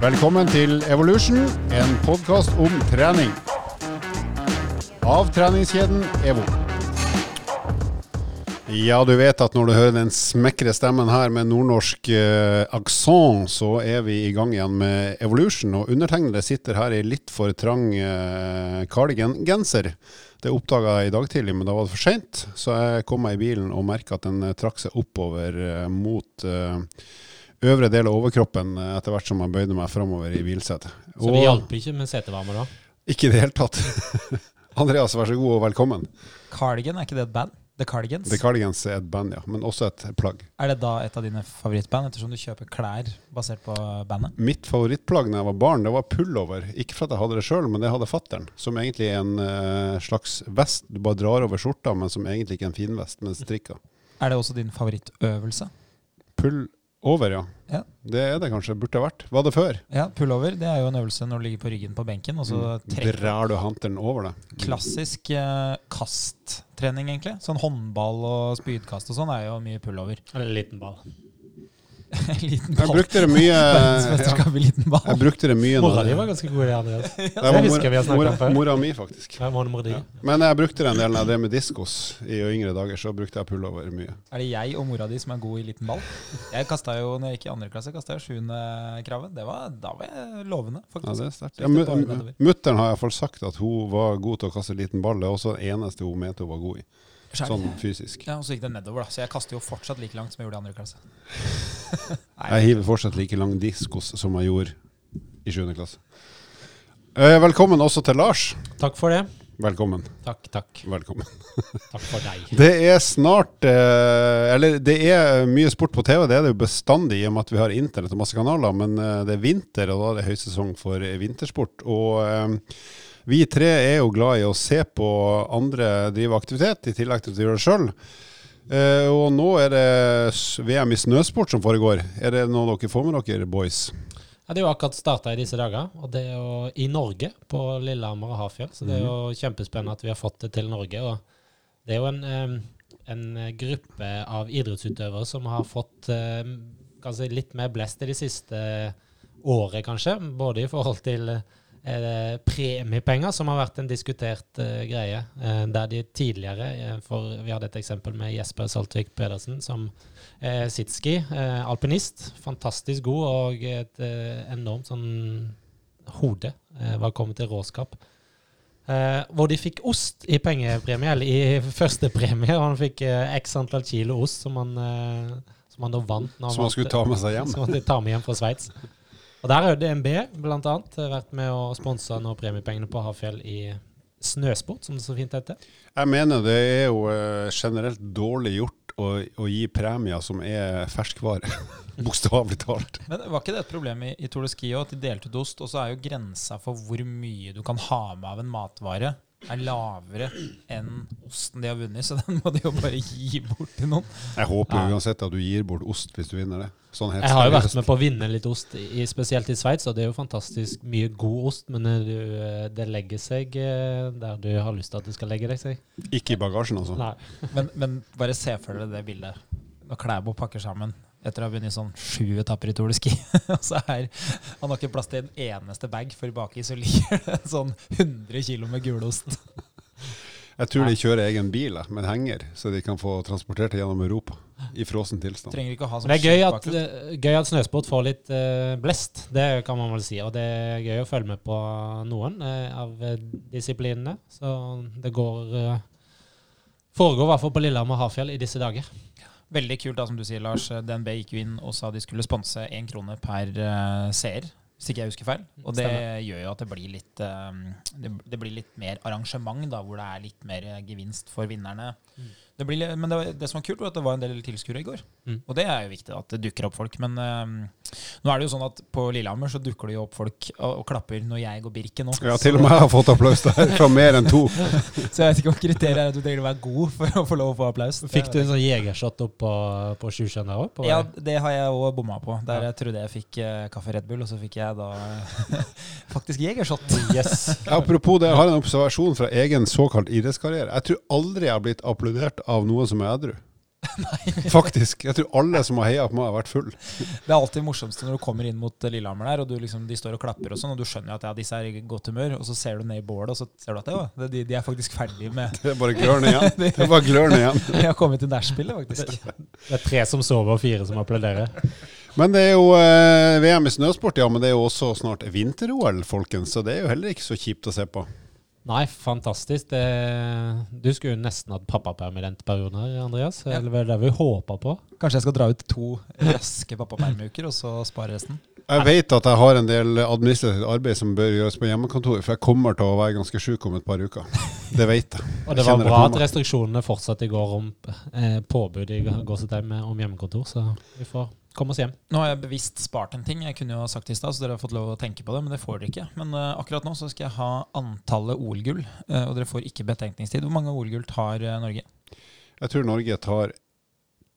Velkommen til Evolution, en podkast om trening. Av treningskjeden EVO. Ja, du vet at når du hører den smekre stemmen her med nordnorsk eh, aksent, så er vi i gang igjen med Evolution. Og undertegnede sitter her i litt for trang eh, cardigan-genser. Det oppdaga jeg i dag tidlig, men da var det for seint. Så jeg kom meg i bilen og merka at den eh, trakk seg oppover eh, mot eh, øvre del av overkroppen eh, etter hvert som jeg bøyde meg framover i bilsetet. Så det hjalp ikke med setevarmer da? Ikke i det hele tatt. Andreas, vær så god og velkommen. Cardigan, er ikke det et band? The Cardigans? The Cardigans er et band, ja, men også et plagg. Er det da et av dine favorittband, ettersom du kjøper klær basert på bandet? Mitt favorittplagg da jeg var barn, det var pullover. Ikke for at jeg hadde det sjøl, men det hadde fattern. Som egentlig er en uh, slags vest du bare drar over skjorta, men som egentlig ikke er en finvest, men strikka. Er det også din favorittøvelse? Pullover, ja. Ja. Det er det kanskje. Burde det vært. Var det før? Ja, pullover det er jo en øvelse når du ligger på ryggen på benken, og så Mm. trekker Drar du hanteren over deg? Klassisk eh, kasttrening, egentlig. Sånn håndball og spydkast og sånn er jo mye pullover. Eller en liten ball. liten Jeg brukte det mye ja, i liten ball. Jeg brukte det mye Mora di var ganske god i det, Andreas. Det husker vi har mora, om før. mora mi, faktisk. Ja, mora di? Ja. Men jeg brukte det en del når jeg drev med diskos i yngre dager. Så brukte jeg pullover mye. Er det jeg og mora di som er god i liten ball? Jeg kastet jo, når jeg gikk i andre klasse, kasta jeg sjuende kravet. Det var, da var jeg lovende, Ja, faktisk. det er sterkt. Ja. Mutter'n har iallfall sagt at hun var god til å kaste liten ball. Det er også det eneste hun mente hun var god i, Sånn fysisk. Ja, og så gikk det nedover, da. Så jeg kaster jo fortsatt like langt som jeg gjorde i andre klasse. Jeg hiver fortsatt like lang diskos som jeg gjorde i 7. klasse. Eh, Velkommen også til Lars. Takk for det. Velkommen. Takk, takk. Velkommen. Takk for deg. Det er snart eh, Eller det er mye sport på TV, det er det jo bestandig i og med at vi har internett og masse kanaler, men eh, det er vinter, og da er det høysesong for vintersport. Og eh, vi tre er jo glad i å se på andre drive aktivitet, i tillegg til å gjøre det sjøl. og nå er det VM i snøsport som foregår. Er det noe dere får med dere, boys? Ja, det er jo akkurat starta i disse dager, og det er jo i Norge, på Lillehammer og Hafjell. Så det er jo kjempespennende at vi har fått det til Norge. Og det er jo en, en gruppe av idrettsutøvere som har fått kanskje litt mer blest i det siste året, kanskje. Både i forhold til eh, premiepenger, som har vært en diskutert eh, greie. Eh, der de tidligere, eh, for vi hadde et eksempel med Jesper Saltvik Pedersen, som eh, sitski, alpinist. Fantastisk god og et eh, enormt sånn hode eh, var kommet til råskap. Eh, hvor de fikk ost i pengepremie, eller i første premie. Og han fikk eh, x antall kilo ost som han, eh, som han da vant. når Som han skulle ta med seg hjem? Som han ta med hjem fra Sveits. Og der har jo DNB blant annet vært med å sponse noen premiepengene på Hafjell i snøsport, som det så fint heter. Jeg mener det er jo eh, generelt dårlig gjort å, å gi premier som er ferskvare. Bokstavelig talt. Men var ikke det et problem i, i Tour de Ski at de delte ut ost, og så er jo grensa for hvor mye du kan ha med av en matvare, er lavere enn osten de har vunnet, så den må de jo bare gi bort til noen. Jeg håper Ja. uansett at du gir bort ost hvis du vinner det. Sånn helt Jeg har jo vært med på å vinne litt ost, i, spesielt i Sveits, og det er jo fantastisk mye god ost, men du, eh, det legger seg eh, der du har lyst til at det skal legge deg seg. Ikke i bagasjen, altså. Nei. Men, men bare se for dere det bildet. Når Klæbo pakker sammen etter å ha vunnet sånn sju etapper i Tour de Ski. og så er Han har ikke plass til en eneste bag, for baki så ligger det en sånn 100 kilo med gulost. Jeg tror de kjører egen bil med henger, så de kan få transportert det gjennom Europa i frossen tilstand. Trenger ikke å ha sånn det er gøy at, eh, gøy at snøsport får litt uh, blest, det kan man vel si. Og det er gøy å følge med på noen uh, av disiplinene. Så det går uh, Foregår i hvert fall på Lillehammer og Hafjell i disse dager. Veldig kult da, som du sier, Lars. DNB gikk jo inn og sa de skulle sponse én krone per uh, seer, hvis ikke jeg husker feil. Og det Stemmer. gjør jo at det blir litt uh, det, det blir litt mer arrangement, da, hvor det er litt mer eh, gevinst for vinnerne. Mm. Det blir, men det, det som var kult, var at det var en del tilskuere i går. Mm. Og det er jo viktig at det dukker opp folk. Men um, nå er det jo sånn at på Lillehammer så dukker det jo opp folk og, og klapper når jeg går Birken nå. Ja, til og med jeg har fått applaus der, fra mer enn to. Så jeg vet ikke om kriteriet er at du trenger å være god for å få lov å få applaus. Fikk du en sånn jegershot opp på, på Sjusjøen der òg? Ja, det har jeg òg bomma på. Der Ja. jeg trodde jeg fikk uh, kaffe Red Bull, og så fikk jeg da faktisk Jegershot. Yes. Apropos det, jeg har en observasjon fra egen såkalt idrettskarriere. Jeg tror aldri jeg har blitt applaudert av noen som er edru. Faktisk. Jeg tror alle som har heia på meg, har vært full. Det er alltid morsomste når du kommer inn mot eh, Lillehammer der, og du liksom, de står og klapper og sånn, og du skjønner at ja, disse er i godt humør, og så ser du ned i bålet, og så ser du at ja, de, de er faktisk ferdige med Det er bare glørne igjen. Det er bare glørne igjen. De har kommet til nachspielet, faktisk. Det er tre som sover, og fire som applauderer. Men det er jo eh, VM i snøsport, ja. Men det er jo også snart vinter-OL, folkens. Så det er jo heller ikke så kjipt å se på. Nei, fantastisk. Det, du skulle jo nesten hatt pappaperm i den perioden her, Andreas. Ja. Eller det vi håpa på? Kanskje jeg skal dra ut to raske pappapermuker, og så spare resten? Jeg vet at jeg har en del administrativt arbeid som bør gjøres på hjemmekontoret, for jeg kommer til å være ganske sjuk om et par uker. Det vet jeg. Og det var det bra at restriksjonene fortsatt i går om eh, påbud i gåsetegn om hjemmekontor, så vi får komme oss hjem. Nå har jeg bevisst spart en ting. Jeg kunne jo ha sagt det i stad, så dere har fått lov å tenke på det, men det får dere ikke. Men uh, akkurat nå så skal jeg ha antallet OL-gull, uh, og dere får ikke betenkningstid. Hvor mange OL-gull tar uh, Norge? Jeg tror Norge tar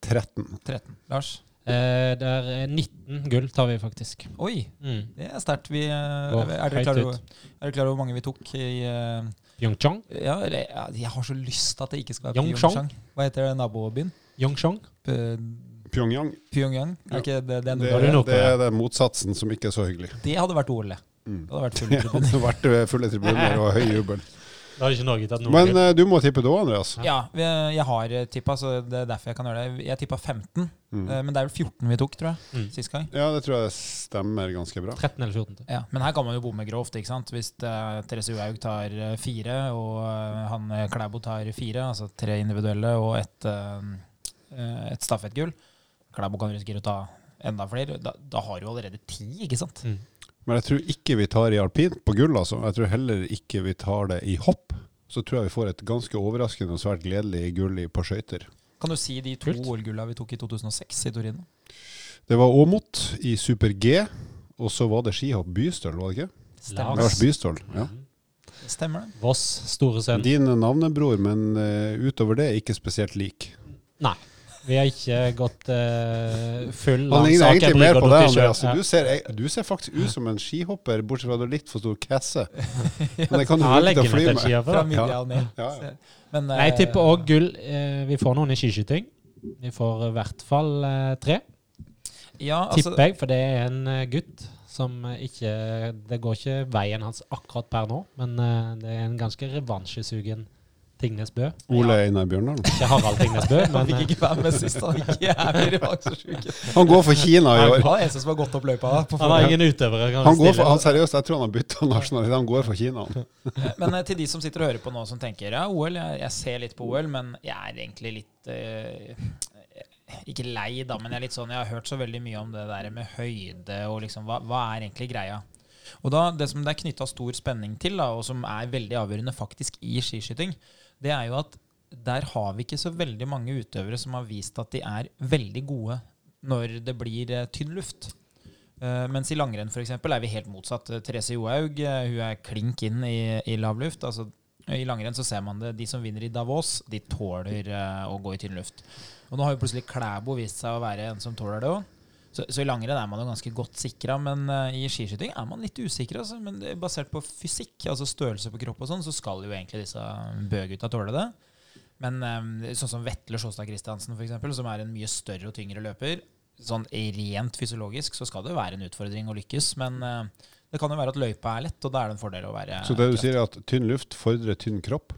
13. 13. Lars? Eh, det er 19 gull tar vi faktisk. Oi, Mm. det er sterkt. Vi, Går er, dere klar over, er dere klar over hvor mange vi tok i Pyeongchang. ja, Jeg har så lyst til at det ikke skal være? Pyeongchang. Hva heter det nabobyen? Yongchong. Pyongyang. Pyongyang? Er ikke det, det, er Det, er det er den motsatsen som ikke er så hyggelig. det hadde vært OL, det. Mm. Det hadde vært full Det vært eh, fulle tribuner og høy jubel. Men eh, du må tippe da, Andreas. Ja, jeg har tippa, så det er derfor jeg kan gjøre det. Jeg tippa 15, Mm. eh, men det er vel 14 vi tok, tror jeg, Mm. sist gang. Ja, det tror jeg stemmer ganske bra. 13 eller 14. Ja, men her kan man jo bomme grovt. ikke sant? Hvis uh, Therese Uhaug tar eh, fire, og uh, han eh, Klæbo tar fire, altså tre individuelle og et, eh, eh, et stafettgull Klæbo kan risikere å ta enda flere. Da, da har du allerede ti, ikke sant? Mm. Men jeg tror ikke vi tar i alpint på gull, altså. Jeg tror heller ikke vi tar det i hopp. Så tror jeg vi får et ganske overraskende og svært gledelig gull på skøyter. Kan du si de to. OL-gulla vi tok i 2006 i Torino? Det var Åmot i super G, og så var det skihopp Bystøl, var det ikke? Stemmer. Lars Bystøl. Ja. Mhm. Stemmer det. Voss, store sønn. Din navnebror, men eh, utover det ikke spesielt lik. Nei. Vi har ikke gått uh, full Han ligner egentlig mer på deg, Andreas. Ja. Du ser, du ser faktisk ut som en skihopper, bortsett fra at du har litt for stor kasse. Men det kan du bruke til å fly med. ned. Ja, ja. Men, uh, Jeg eh, tipper òg gull. Uh, vi får noen i skiskyting. Vi får i hvert fall eh, tre, ja, altså, tipper jeg. For det er en eh, gutt som eh, ikke Det går ikke veien hans akkurat per nå, men eh, det er en ganske revansjesugen Tingnes Bø. Ole Einar Bjørndalen. Ikke Harald Tingnes Bø, men Han fikk ikke være med sist. Han gikk jævlig revansjesjuk. Han går for Kina i år. Han er eneste som har gått opp løypa. På han har ingen utøvere. Kan Han går for, han seriøst, jeg tror han har bytta nasjonalitet. Han går for Kina. Men eh, til de som sitter og hører på nå, som tenker ja, OL, jeg, jeg ser litt på OL, men jeg er egentlig litt eh, Ikke lei, da, men jeg er litt sånn Jeg har hørt så veldig mye om det der med høyde og liksom Hva, hva er egentlig greia? Og da, Det som det er knytta stor spenning til, da, og som er veldig avgjørende faktisk i skiskyting, det er jo at der har vi ikke så veldig mange utøvere som har vist at de er veldig gode når det blir eh, tynn luft. Uh, mens i langrenn for eksempel, er vi helt motsatt. Eh, Therese Johaug hun er klink inn i, i lav luft. Altså, I langrenn så ser man det. De som vinner i Davos, de tåler uh, å gå i tynn luft. Og nå har jo plutselig Klæbo vist seg å være en som tåler det òg. Så, så i langrenn er man jo ganske godt sikra, men uh, i skiskyting er man litt usikker. Altså. Men er basert på fysikk, altså størrelse på kropp og sånn, så skal jo egentlig disse bøgutta tåle det. Men um, sånn som Vetle Sjåstad Christiansen, for eksempel, som er en mye større og tyngre løper, sånn rent fysiologisk så skal det jo være en utfordring å lykkes. Men eh, det kan jo være at løypa er lett, og da er det en fordel å være Så det du kraftig. sier er at tynn luft fordrer tynn kropp?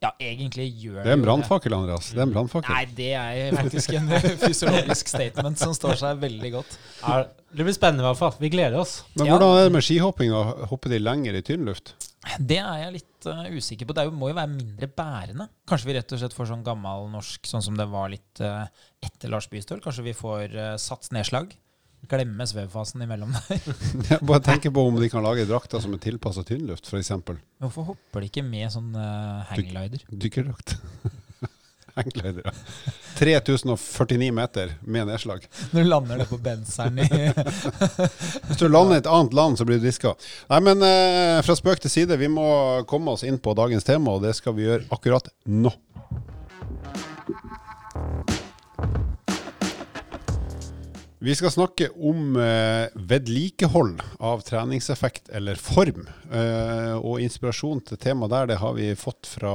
Ja, egentlig gjør Det Det er en brannfakkel, Andreas. Det er en brannfakkel. Nei, det er faktisk en fysiologisk statement som står seg veldig godt. Ja, det blir spennende i hvert fall. Vi gleder oss. Men hvordan er det med skihopping? da? Hopper de lenger i tynn luft? Det er jeg litt uh, usikker på. Det er jo, må jo være mindre bærende. Kanskje vi rett og slett får sånn gammel norsk, sånn som det var litt uh, etter Lars Bystøl. Kanskje vi får uh, sats nedslag. Glemme svevfasen imellom der. Jeg bare tenker på om de kan lage drakter som er tilpassa tynn luft, f.eks. Hvorfor hopper de ikke med sånn uh, hangglider? Dykkerdrakt. Hangglider, ja. 3049 meter med nedslag. Når du lander det på benseren i Hvis du lander i et annet land, så blir du diska. Nei, men uh, fra spøk til side, vi må komme oss inn på dagens tema, og det skal vi gjøre akkurat nå. Vi skal snakke om eh, vedlikehold av treningseffekt eller form. Eh, og inspirasjon til temaet der, det har vi fått fra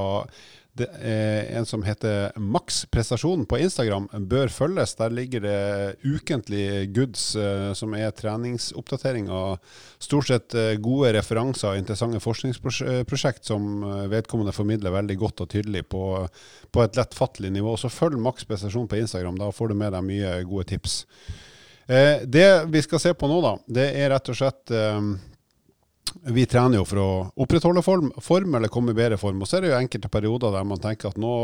Det eh, en som heter Maks prestasjon på Instagram, bør følges. Der ligger det ukentlig goods eh, som er treningsoppdatering av stort sett eh, gode referanser og interessante forskningsprosjekt som eh, vedkommende formidler veldig godt og tydelig på, på et lettfattelig nivå. Så følg Maks prestasjon på Instagram, da får du med deg mye gode tips. Eh, det vi skal se på nå, da, det er rett og slett eh, vi trener jo for å opprettholde form, form, eller komme i bedre form. Og så er det jo enkelte perioder der man tenker at nå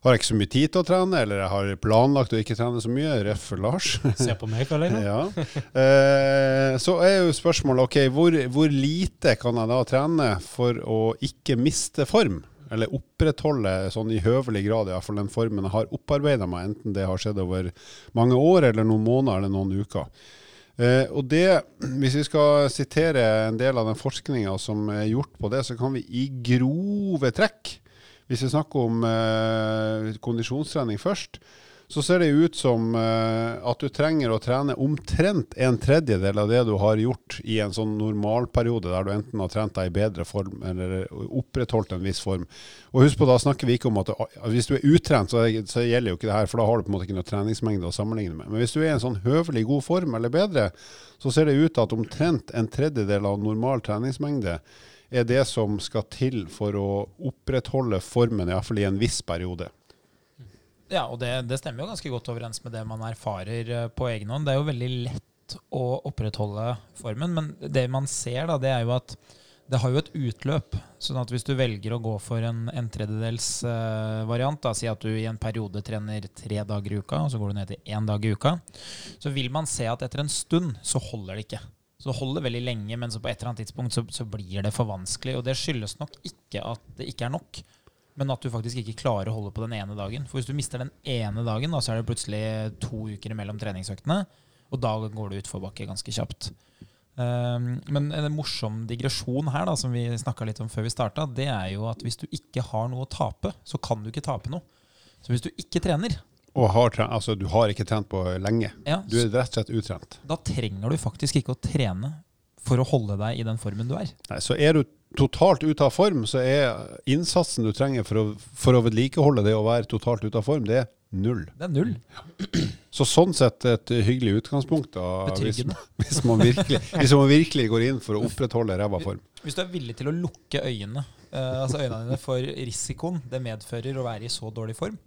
har jeg ikke så mye tid til å trene, eller jeg har planlagt å ikke trene så mye. Ref. Lars. Se på meg, Karl Einar. ja. eh, så er jo spørsmålet ok, hvor, hvor, lite kan jeg da trene for å ikke miste form? Eller opprettholde sånn i høvelig grad i hvert fall den formen jeg har opparbeida meg, enten det har skjedd over mange år eller noen måneder eller noen uker. Eh, og det, Hvis vi skal sitere en del av den forskninga som er gjort på det, så kan vi i grove trekk, hvis vi snakker om eh, kondisjonstrening først, så ser det ut som uh, at du trenger å trene omtrent en tredjedel av det du har gjort i en sånn normalperiode, der du enten har trent deg i bedre form eller opprettholdt en viss form. Og husk på, da snakker vi ikke om at hvis du er utrent, så, så, gjelder jo ikke det her, for da har du på en måte ikke noe treningsmengde å sammenligne med. Men hvis du er i en sånn høvelig god form eller bedre, så ser det ut til at omtrent en tredjedel av normal treningsmengde er det som skal til for å opprettholde formen, iallfall i en viss periode. Ja, og det, det, stemmer jo ganske godt overens med det man erfarer eh, på egen hånd. Det er jo veldig lett å opprettholde formen, men det man ser, da, det er jo at det har jo et utløp. sånn at hvis du velger å gå for en, en tredjedels uh, variant, da, si at du i en periode trener tre dager i uka, og så går du ned til én dag i uka, så vil man se at etter en stund så holder det ikke. Så det holder veldig lenge, men så på et eller annet tidspunkt så, så blir det for vanskelig. Og det skyldes nok ikke at det ikke er nok men at du faktisk ikke klarer å holde på den ene dagen. For hvis du mister den ene dagen, da, så er det plutselig to uker mellom treningsøktene. Og da går det utforbakke ganske kjapt. Um, men en morsom digresjon her, da, som vi snakka litt om før vi starta, det er jo at hvis du ikke har noe å tape, så kan du ikke tape noe. Så hvis du ikke trener Og har, altså, du har ikke trent på lenge. Ja, du er rett og slett utrent. Da trenger du faktisk ikke å trene for å holde deg i den formen du er. Nei, Så er du totalt ute av form, så er innsatsen du trenger for å, for å vedlikeholde det å være totalt ute av form, det er null. Det er null. Så sånn sett et hyggelig utgangspunkt da, hvis, hvis, man virkelig, hvis, man virkelig, går inn for å opprettholde ræva form. Hvis du er villig til å lukke øynene, uh, altså øynene dine for risikoen det medfører å være i så dårlig form,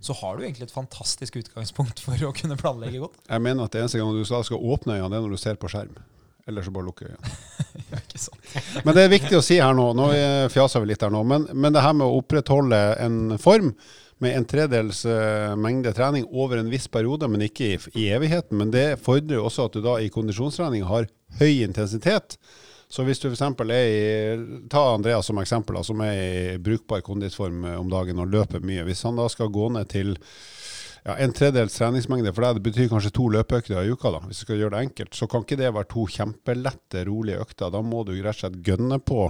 så har du egentlig et fantastisk utgangspunkt for å kunne planlegge godt. Jeg mener at det eneste gang du skal, skal åpne øynene, det er når du ser på skjerm. Eller så bare lukke øynene. ja, ikke sant. men det er viktig å si her nå, nå fjaser vi litt her nå, men, men det her med å opprettholde en form med en tredels uh, mengde trening over en viss periode, men ikke i, i, evigheten. Men det fordrer jo også at du da i kondisjonstrening har høy intensitet. Så hvis du f.eks. er i Ta Andreas som eksempel, som er i brukbar kondisform eh, om dagen og løper mye. Hvis han da skal gå ned til ja, en tredels treningsmengde for deg, det betyr kanskje to løpeøkter i uka, da, hvis du skal gjøre det enkelt, så kan ikke det være to kjempelette, rolige økter. Da må du rett og slett gønne på,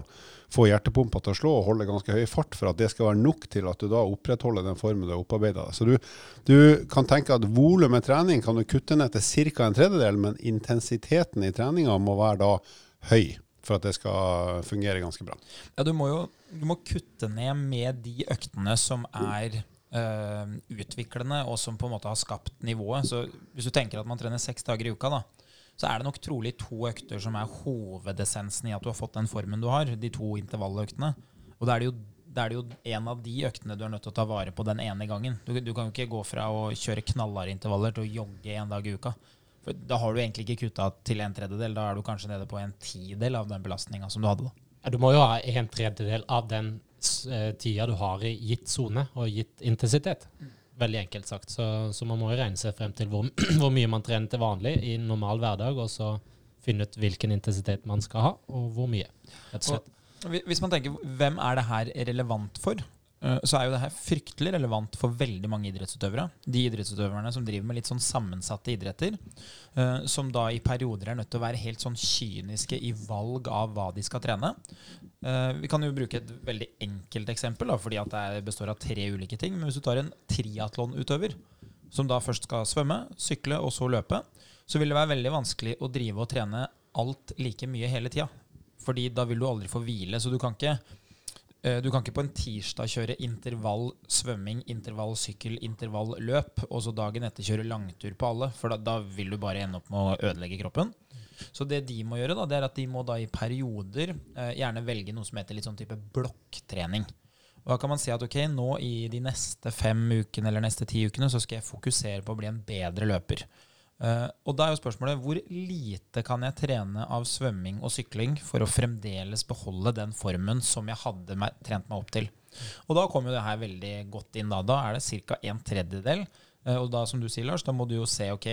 få hjertepumpa til å slå og holde ganske høy fart for at det skal være nok til at du da opprettholder den formen du har opparbeida deg. Så du, du, kan tenke at volumet trening kan du kutte ned til ca. en tredjedel, men intensiteten i treninga må være da høy for at det skal fungere ganske bra. Ja, du må jo du må kutte ned med de øktene som er uh, utviklende, og som på en måte har skapt nivået. Så hvis du tenker at man trener seks dager i uka, da, så er det nok trolig to økter som er hovedessensen i at du har fått den formen du har. De to intervalløktene. Og da er det jo da er det jo en av de øktene du er nødt til å ta vare på den ene gangen. Du, du kan jo ikke gå fra å kjøre knallharde intervaller til å jogge en dag i uka. For da har du egentlig ikke kutta til en tredjedel. Da er du kanskje nede på en tidel av den belastninga som du hadde. Ja, du må jo ha en tredjedel av den tida du har i gitt sone og gitt intensitet. Veldig enkelt sagt. Så, så, man må jo regne seg frem til hvor, hvor, mye man trener til vanlig i normal hverdag, og så finne ut hvilken intensitet man skal ha, og hvor mye. rett og slett. Og hvis man tenker, Hvem er det her relevant for? Eh, så er jo det her fryktelig relevant for veldig mange idrettsutøvere. De idrettsutøverne som driver med litt sånn sammensatte idretter. Eh, som da i perioder er nødt til å være helt sånn kyniske i valg av hva de skal trene. Eh, vi kan jo bruke et veldig enkelt eksempel, da, fordi at det består av tre ulike ting. Men hvis du tar en triatlonutøver som da først skal svømme, sykle og så løpe, så vil det være veldig vanskelig å drive og trene alt like mye hele tida. Fordi da vil du aldri få hvile. Så du kan ikke du kan ikke på en tirsdag kjøre intervall svømming, intervall sykkel, intervall løp, og så dagen etter kjøre langtur på alle, for da, da vil du bare ende opp med å ødelegge kroppen. Så det de må gjøre, da, det er at de må da i perioder eh, gjerne velge noe som heter litt sånn type blokktrening. Og da kan man si at ok, nå i de neste fem ukene eller neste ti ukene så skal jeg fokusere på å bli en bedre løper. Eh, og da er jo spørsmålet hvor lite kan jeg trene av svømming og sykling for å fremdeles beholde den formen som jeg hadde meg, trent meg opp til. Og da kommer jo det her veldig godt inn. Da Da er det ca. en tredjedel. Uh, og da, som du sier, Lars, da må du jo se ok,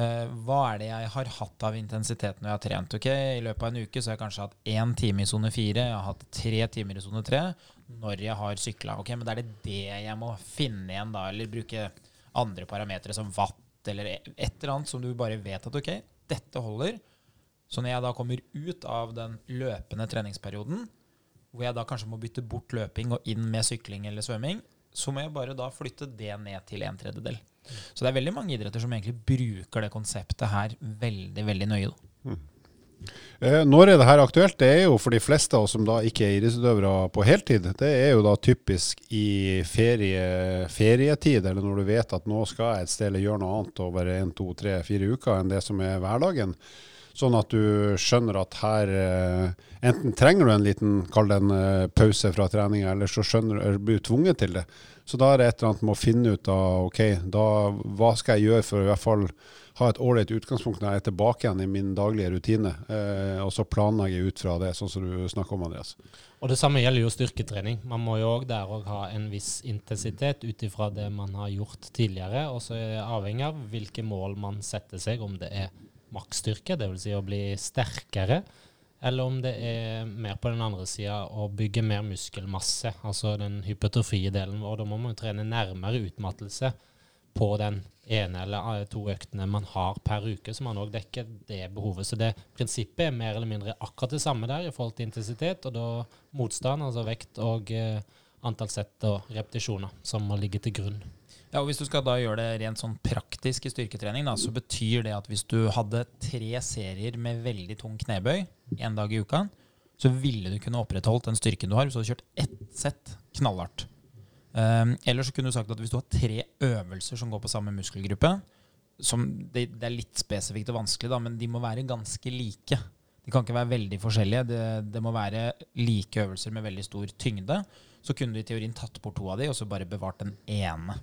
uh, hva er det jeg har hatt av intensitet når jeg har trent. ok, I løpet av en uke så har jeg kanskje hatt én time i sone fire, jeg har hatt tre timer i sone tre når jeg har sykla. Ok, men da er det det jeg må finne igjen, da, eller bruke andre parametere som watt eller et eller annet som du bare vet at ok, dette holder. Så når jeg da kommer ut av den løpende treningsperioden, hvor jeg da kanskje må bytte bort løping og inn med sykling eller svømming, så må jeg bare da flytte det ned til en tredjedel. Så det er veldig mange idretter som egentlig bruker det konseptet her veldig, veldig nøye. Da. Eh, når er det her aktuelt? Det er jo for de fleste av oss som da ikke er idrettsutøvere på heltid. Det er jo da typisk i ferie, ferietid, eller når du vet at nå skal jeg et sted eller gjøre noe annet over en, to, tre, fire uker enn det som er hverdagen. Sånn at du skjønner at her eh, enten trenger du en liten, kall det en eh, pause fra treninga, eller så skjønner, blir du tvunget til det. Så da er det et eller annet med å finne ut av ok, da, hva skal jeg gjøre for å i hvert fall ha et ålreit utgangspunkt når jeg er tilbake igjen i min daglige rutine. Eh, og så planlegger jeg ut fra det, sånn som du snakker om, Andreas. Og Det samme gjelder jo styrketrening. Man må jo òg der òg ha en viss intensitet ut ifra det man har gjort tidligere. Og så er det avhengig av hvilke mål man setter seg, om det er maksstyrke, dvs. Si å bli sterkere, eller om det er mer på den andre sida å bygge mer muskelmasse, altså den hypertrofie delen. vår. da må man trene nærmere utmattelse på den ene eller to øktene man har per uke, så man òg dekker det behovet. Så det prinsippet er mer eller mindre akkurat det samme der i forhold til intensitet, og da motstand, altså vekt og eh, antall sett og repetisjoner, som må ligge til grunn. Ja, og Hvis du skal da gjøre det rent sånn praktisk i styrketrening, da, så betyr det at hvis du hadde tre serier med veldig tung knebøy en dag i uka, så ville du kunne opprettholdt den styrken du har hvis du hadde kjørt ett sett knallhardt. Um, eller så kunne du sagt at hvis du har tre øvelser som går på samme muskelgruppe det, det, er litt spesifikt og vanskelig, da, men de må være ganske like. De kan ikke være veldig forskjellige. Det, det må være like øvelser med veldig stor tyngde. Så kunne du i teorien tatt bort to av de, og så bare bevart den ene.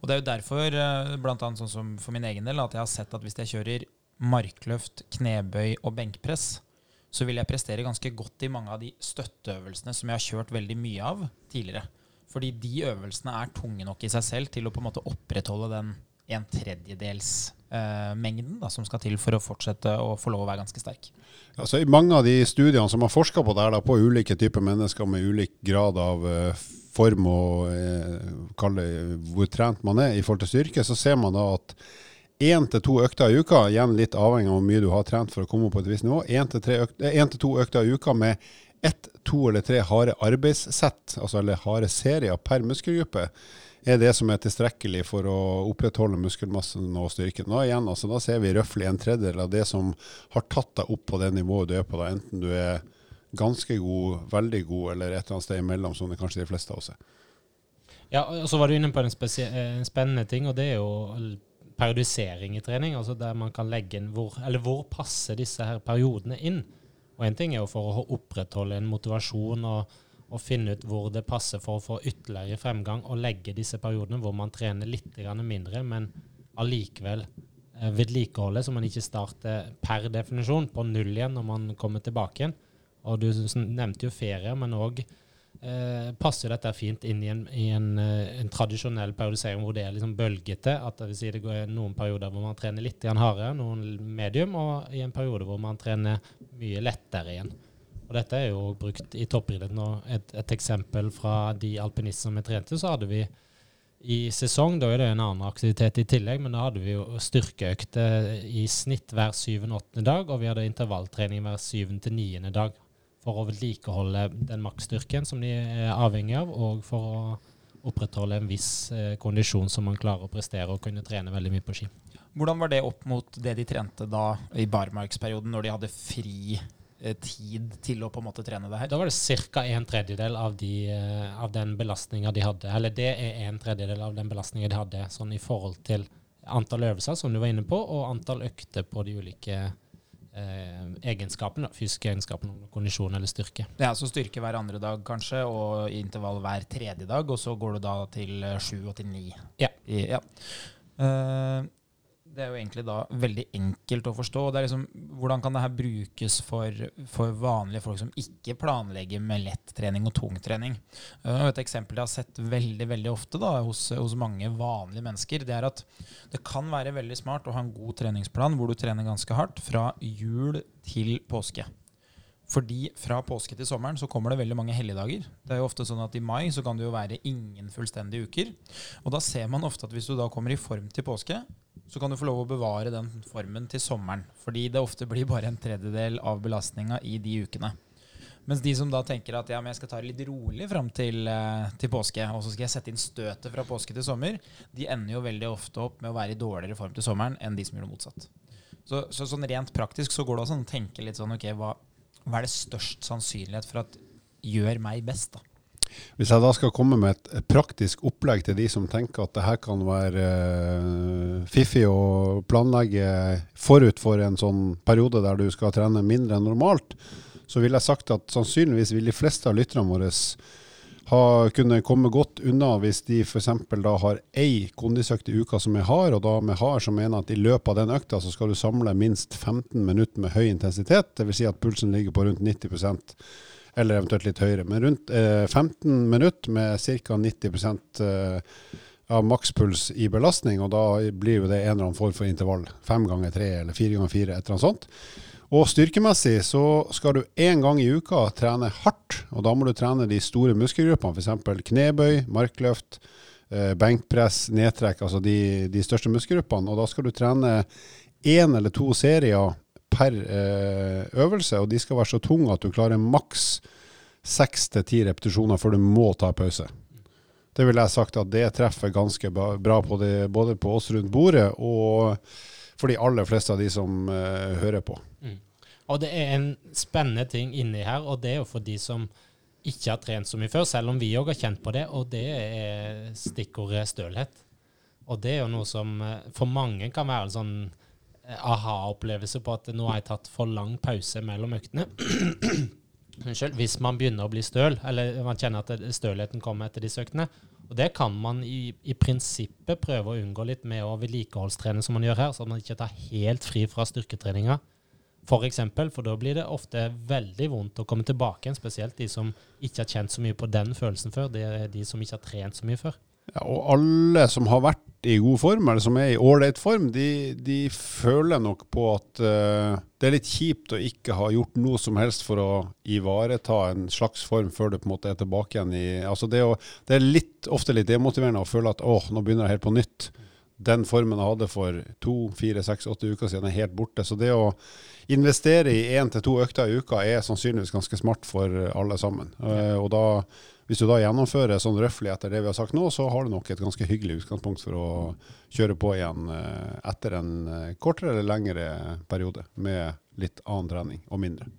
Og Det er jo derfor, eh, blant annet sånn som for min egen del, at jeg har sett at hvis jeg kjører markløft, knebøy og benkpress, så vil jeg prestere ganske godt i mange av de støtteøvelsene som jeg har kjørt veldig mye av tidligere. Fordi de øvelsene er tunge nok i seg selv til å på en måte opprettholde den en tredjedels eh, mengden da, som skal til for å fortsette å få lov å være ganske sterk. Altså, I mange av de studiene som har forska på det her, da, på ulike typer mennesker med ulik grad av uh, form og eh, hvor trent man er i forhold til styrke, så ser man da at én til to økter i uka, igjen litt avhengig av hvor mye du har trent for å komme opp på et visst nivå, én til, eh, til to økter i uka med ett, to eller tre harde arbeidssett, altså eller harde serier per muskelgruppe, er det som er tilstrekkelig for å opprettholde muskelmassen og styrken. Da, igjen, altså, da ser vi røftlig en tredjedel av det som har tatt deg opp på det nivået du er på, da, enten du er ganske god, veldig god, eller et eller annet sted imellom, som det kanskje de fleste av oss er. Ja, og så var du inne på en, en, spennende ting, og det er jo periodisering i trening. altså Der man kan legge inn hvor, eller hvor passer disse her periodene inn. Og En ting er jo for å opprettholde en motivasjon og, og, finne ut hvor det passer for å få ytterligere fremgang, og legge disse periodene hvor man trener litt mindre, men allikevel vedlikeholdet, vedlikeholde, så man ikke starter per definisjon på null igjen når man kommer tilbake igjen. Og du nevnte jo ferie, men òg eh, passer dette fint inn i, en, i en, eh, en, tradisjonell periodisering hvor det er liksom bølgete. At det vil si det går noen perioder hvor man trener litt hardere, noen medium, og i en periode hvor man trener mye lettere igjen. Og dette er jo brukt i toppidretten. Et, et, eksempel fra de alpinistene vi trente, så hadde vi i sesong, da er det en annen aktivitet i tillegg, men da hadde vi jo styrkeøkte i snitt hver syvende og åttende dag, og vi hadde intervalltrening hver syvende til niende dag for å vedlikeholde den maksstyrken som de er avhengig av, og for å opprettholde en viss eh, kondisjon som man klarer å prestere og kunne trene veldig mye på ski. Hvordan var det opp mot det de trente da i barmarksperioden, når de hadde fri eh, tid til å på en måte trene det her? Da var det ca. en tredjedel av, de, eh, av den belastninga de hadde. Eller det er en tredjedel av den belastninga de hadde, sånn i forhold til antall øvelser, som du var inne på, og antall økter på de ulike egenskapene. Fysiske egenskapene, kondisjon eller styrke. Ja, Så styrke hver andre dag kanskje, og intervall hver tredje dag, og så går du da til eh, sju og til ni. Ja. I, ja. Eh, det er jo egentlig da veldig enkelt å forstå. Det er liksom, hvordan kan det her brukes for, for vanlige folk som ikke planlegger med lett trening og tung trening? Uh, et eksempel jeg har sett veldig veldig ofte da, hos, hos, mange vanlige mennesker, det er at det kan være veldig smart å ha en god treningsplan hvor du trener ganske hardt fra jul til påske. Fordi fra påske til sommeren så kommer det veldig mange helligdager. Det er jo ofte sånn at I mai så kan det jo være ingen fullstendige uker. Og da ser man ofte at hvis du da kommer i form til påske, så kan du få lov å bevare den formen til sommeren. Fordi det ofte blir bare en tredjedel av belastninga i de ukene. Mens de som da tenker at ja, men jeg skal ta det litt rolig fram til, eh, til, påske, og så skal jeg sette inn støtet fra påske til sommer, de ender jo veldig ofte opp med å være i dårligere form til sommeren enn de som gjør det motsatt. Så, så sånn rent praktisk så går det også an å tenke litt sånn ok, hva, hva er det størst sannsynlighet for at gjør meg best, da? Hvis jeg da skal komme med et, praktisk opplegg til de som tenker at det her kan være uh, fiffig å planlegge forut for en sånn periode der du skal trene mindre enn normalt, så ville jeg sagt at sannsynligvis vil de fleste av lytterne våre ha kunne komme godt unna hvis de f.eks. da har ei kondisøkt i uka som er hard, og da med hard så mener at i løpet av den økta så skal du samle minst 15 minutter med høy intensitet, dvs. Si at pulsen ligger på rundt 90% eller eventuelt litt høyere. Men rundt eh, 15 minutter med ca. 90 eh, av makspuls i belastning, og da blir jo det en eller annen form for intervall. Fem ganger tre eller fire ganger fire, et eller annet sånt. Og styrkemessig så skal du én gang i uka trene hardt, og da må du trene de store muskelgruppene, f.eks. knebøy, markløft, eh, benkpress, nedtrekk, altså de, de største muskelgruppene. Og da skal du trene én eller to serier per eh, øvelse, og de skal være så tunge at du klarer maks seks til ti repetisjoner før du må ta pause. Det vil jeg sagt at det treffer ganske bra på det, både på oss rundt bordet og for de aller fleste av de som uh, hører på. Og det er en spennende ting inni her, og det er jo for de som ikke har trent så mye før, selv om vi òg har kjent på det, og det er stikkordet stølhet. Og det er jo noe som eh, for mange kan være en sånn aha-opplevelse på at nå har jeg tatt for lang pause mellom øktene. Unnskyld. Hvis man begynner å bli støl, eller man kjenner at stølheten kommer etter disse øktene. Og det kan man i, i prinsippet prøve å unngå litt med å vedlikeholdstrene som man gjør her, så man ikke tar helt fri fra styrketreninga. For eksempel, for da blir det ofte veldig vondt å komme tilbake igjen, spesielt de som ikke har kjent så mye på den følelsen før. Det er de som ikke har trent så mye før. Ja, og alle som har vært i god form, eller som er i ålreit form, de, de, føler nok på at uh, det er litt kjipt å ikke ha gjort noe som helst for å ivareta en slags form før du på en måte er tilbake igjen i altså det, å, det er litt, ofte litt demotiverende å føle at åh, nå begynner jeg helt på nytt. Den formen jeg hadde for to, fire, seks, åtte uker siden, er helt borte. Så det å investere i én til to økter i uka er sannsynligvis ganske smart for alle sammen. Uh, og da hvis du da gjennomfører sånn røftlig etter det vi har sagt nå, så har du nok et ganske hyggelig utgangspunkt for å kjøre på igjen eh, etter en eh, kortere eller lengre periode med litt annen trening og mindre.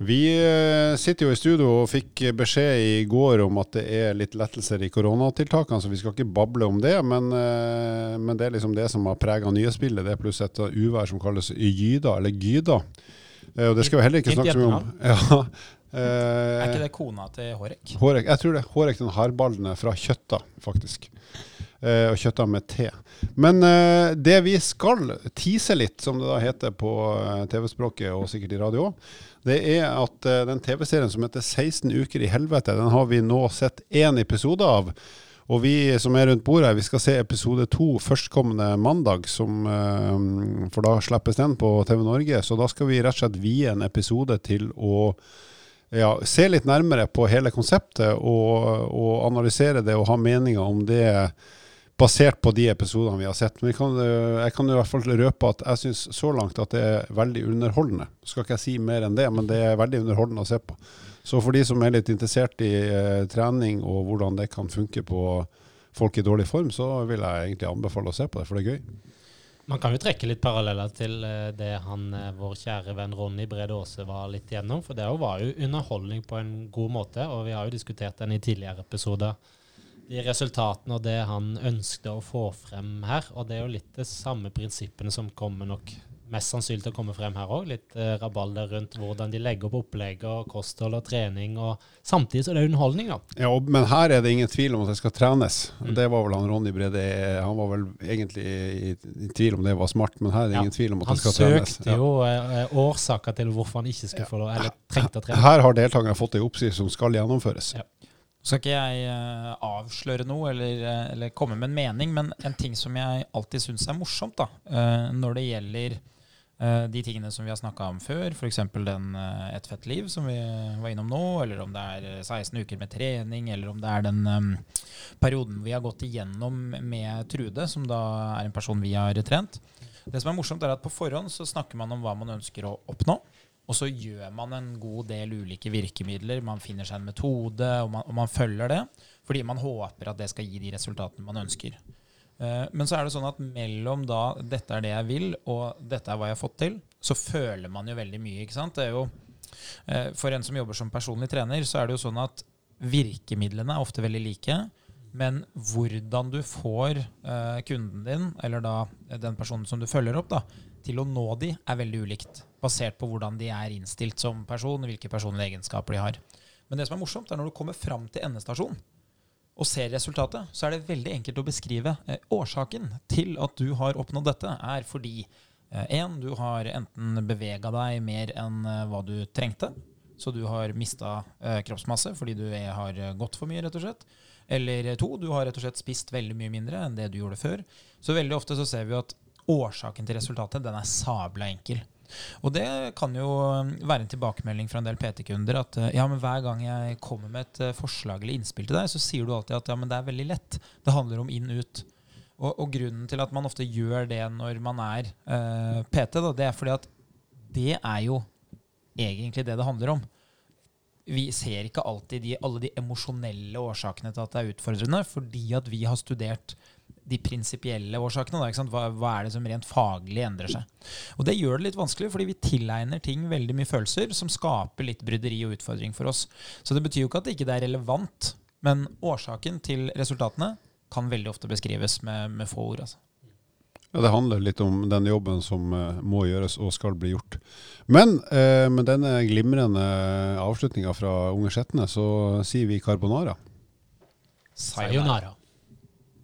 Vi eh, sitter jo i studio og fikk beskjed i går om at det er litt lettelser i koronatiltakene, så vi skal ikke bable om det. Men, eh, men det er liksom det som har prega nyhetsbildet. Det er pluss et uvær som kalles gyda, eller gyda. Eh, og det skal vi heller ikke snakke så mye om. Ja. Er ikke det kona til Hårek? Hårek jeg tror det. Hårek den hardballende fra Kjøtta, faktisk. og Kjøtta med te. Men det vi skal tease litt, som det da heter på TV-språket og sikkert i radio òg, det er at den TV-serien som heter 16 uker i helvete, den har vi nå sett én episode av. Og vi som er rundt bordet, vi skal se episode to førstkommende mandag, som, for da slippes den på TV Norge. Så da skal vi rett og slett vie en episode til å ja, se litt nærmere på hele konseptet og, og analysere det og ha meninger om det basert på de episodene vi har sett. Men kan, eh, jeg kan i hvert fall røpe at jeg syns så langt at det er veldig underholdende. Skal ikke jeg si mer enn det, men det er veldig underholdende å se på. Så for de som er litt interessert i eh, trening og hvordan det kan funke på, folk i dårlig form, så vil jeg egentlig anbefale å se på det, for det er gøy. Man kan jo trekke litt paralleller til eh, det han, eh, vår kjære venn Ronny Brede Aase var litt igjennom. For det var jo underholdning på en god måte, og vi har jo diskutert den i tidligere episoder. De resultatene og det han ønsket å få frem her. Og det er jo litt de samme prinsippene som kommer nok mest sannsynlig til å komme frem her òg. Litt eh, rabalder rundt hvordan de legger opp opplegget og kosthold og trening. og Samtidig så er det underholdning, da. Ja, og, Men her er det ingen tvil om at det skal trenes. Mm. Det var vel han Ronny Brede Han var vel egentlig i, i tvil om det var smart, men her er det Ja. ingen tvil om at Han det skal trenes. Han søkte jo ja. årsaker til hvorfor han ikke skulle få lov, eller trengte å trene. Her har deltakerne fått en oppsikt som skal gjennomføres. Ja. Skal ikke jeg eh, avsløre noe eller, eh, eller komme med en mening, men en ting som jeg alltid syns er morsomt, da, eh, når det gjelder eh, de tingene som vi har snakka om før, f.eks. den eh, Et fett liv som vi var innom nå, eller om det er eh, 16 uker med trening, eller om det er den um, perioden vi har gått igjennom med Trude, som da er en person vi har trent. Det som er morsomt, er at på forhånd så snakker man om hva man ønsker å oppnå. Og så gjør man en god del ulike virkemidler. Man finner seg en metode, og man, og man følger det. Fordi man håper at det skal gi de resultatene man ønsker. Eh, Men så er det sånn at mellom da 'dette er det jeg vil', og 'dette er hva jeg har fått til', så føler man jo veldig mye. ikke sant? Det er jo, eh, for en som jobber som personlig trener, så er det jo sånn at virkemidlene er ofte veldig like. Men hvordan du får eh, kunden din, eller da den personen som du følger opp, da, til å nå de, er veldig ulikt. Basert på hvordan de er innstilt som person, hvilke personlige egenskaper de har. Men det som er morsomt, er når du kommer fram til endestasjon og ser resultatet, så er det veldig enkelt å beskrive eh, årsaken til at du har oppnådd dette, er fordi én, du har enten bevega deg mer enn eh, hva du trengte. Så du har mista eh, kroppsmasse fordi du er, har eh, gått for mye, rett og slett. Eller to, du har rett og slett spist veldig mye mindre enn det du gjorde før. Så veldig ofte så ser vi at årsaken til resultatet den er sabla enkel. Og det kan jo um, være en tilbakemelding fra en del PT-kunder at uh, ja, men hver gang jeg kommer med et uh, forslag eller innspill til deg, så sier du alltid at ja, men det er veldig lett. Det handler om inn-ut. Og, og grunnen til at man ofte gjør det når man er uh, PT, da, det er fordi at det er jo egentlig det det handler om vi ser ikke alltid de, alle de emosjonelle årsakene til at det er utfordrende, fordi at vi har studert de prinsipielle årsakene. Da, ikke sant? Hva, hva er det som rent faglig endrer seg? Og Det gjør det litt vanskelig, fordi vi tilegner ting veldig mye følelser som skaper litt bryderi og utfordring for oss. Så det betyr jo ikke at det ikke er relevant, men årsaken til resultatene kan veldig ofte beskrives med, med få ord. altså. Ja, Det handler litt om den jobben som eh, må gjøres og skal bli gjort. Men eh, med denne glimrende avslutninga fra Unge Skjetne, så sier vi carbonara. Sayonara.